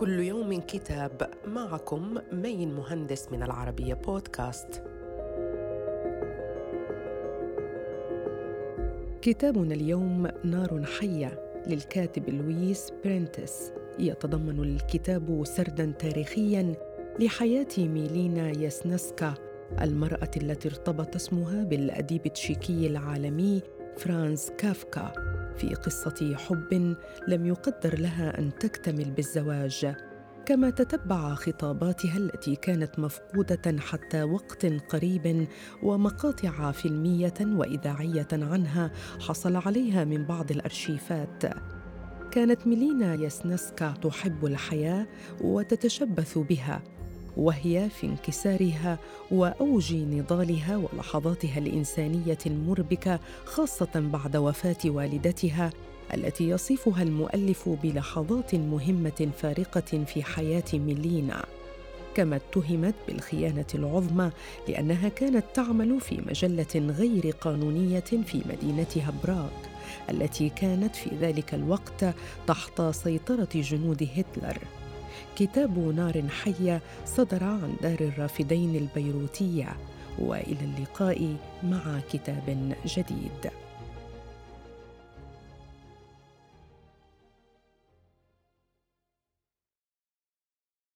كل يوم كتاب معكم مين مهندس من العربية بودكاست. كتابنا اليوم نار حية للكاتب لويس برينتس يتضمن الكتاب سردا تاريخيا لحياة ميلينا ياسنسكا المرأة التي ارتبط اسمها بالأديب التشيكي العالمي فرانز كافكا في قصة حب لم يقدر لها أن تكتمل بالزواج كما تتبع خطاباتها التي كانت مفقودة حتى وقت قريب ومقاطع فيلمية وإذاعية عنها حصل عليها من بعض الأرشيفات. كانت ميلينا ياسنسكا تحب الحياة وتتشبث بها. وهي في انكسارها وأوج نضالها ولحظاتها الإنسانية المربكة خاصة بعد وفاة والدتها التي يصفها المؤلف بلحظات مهمة فارقة في حياة ميلينا. كما اتهمت بالخيانة العظمى لأنها كانت تعمل في مجلة غير قانونية في مدينتها براغ التي كانت في ذلك الوقت تحت سيطرة جنود هتلر. كتاب نار حية صدر عن دار الرافدين البيروتية وإلى اللقاء مع كتاب جديد.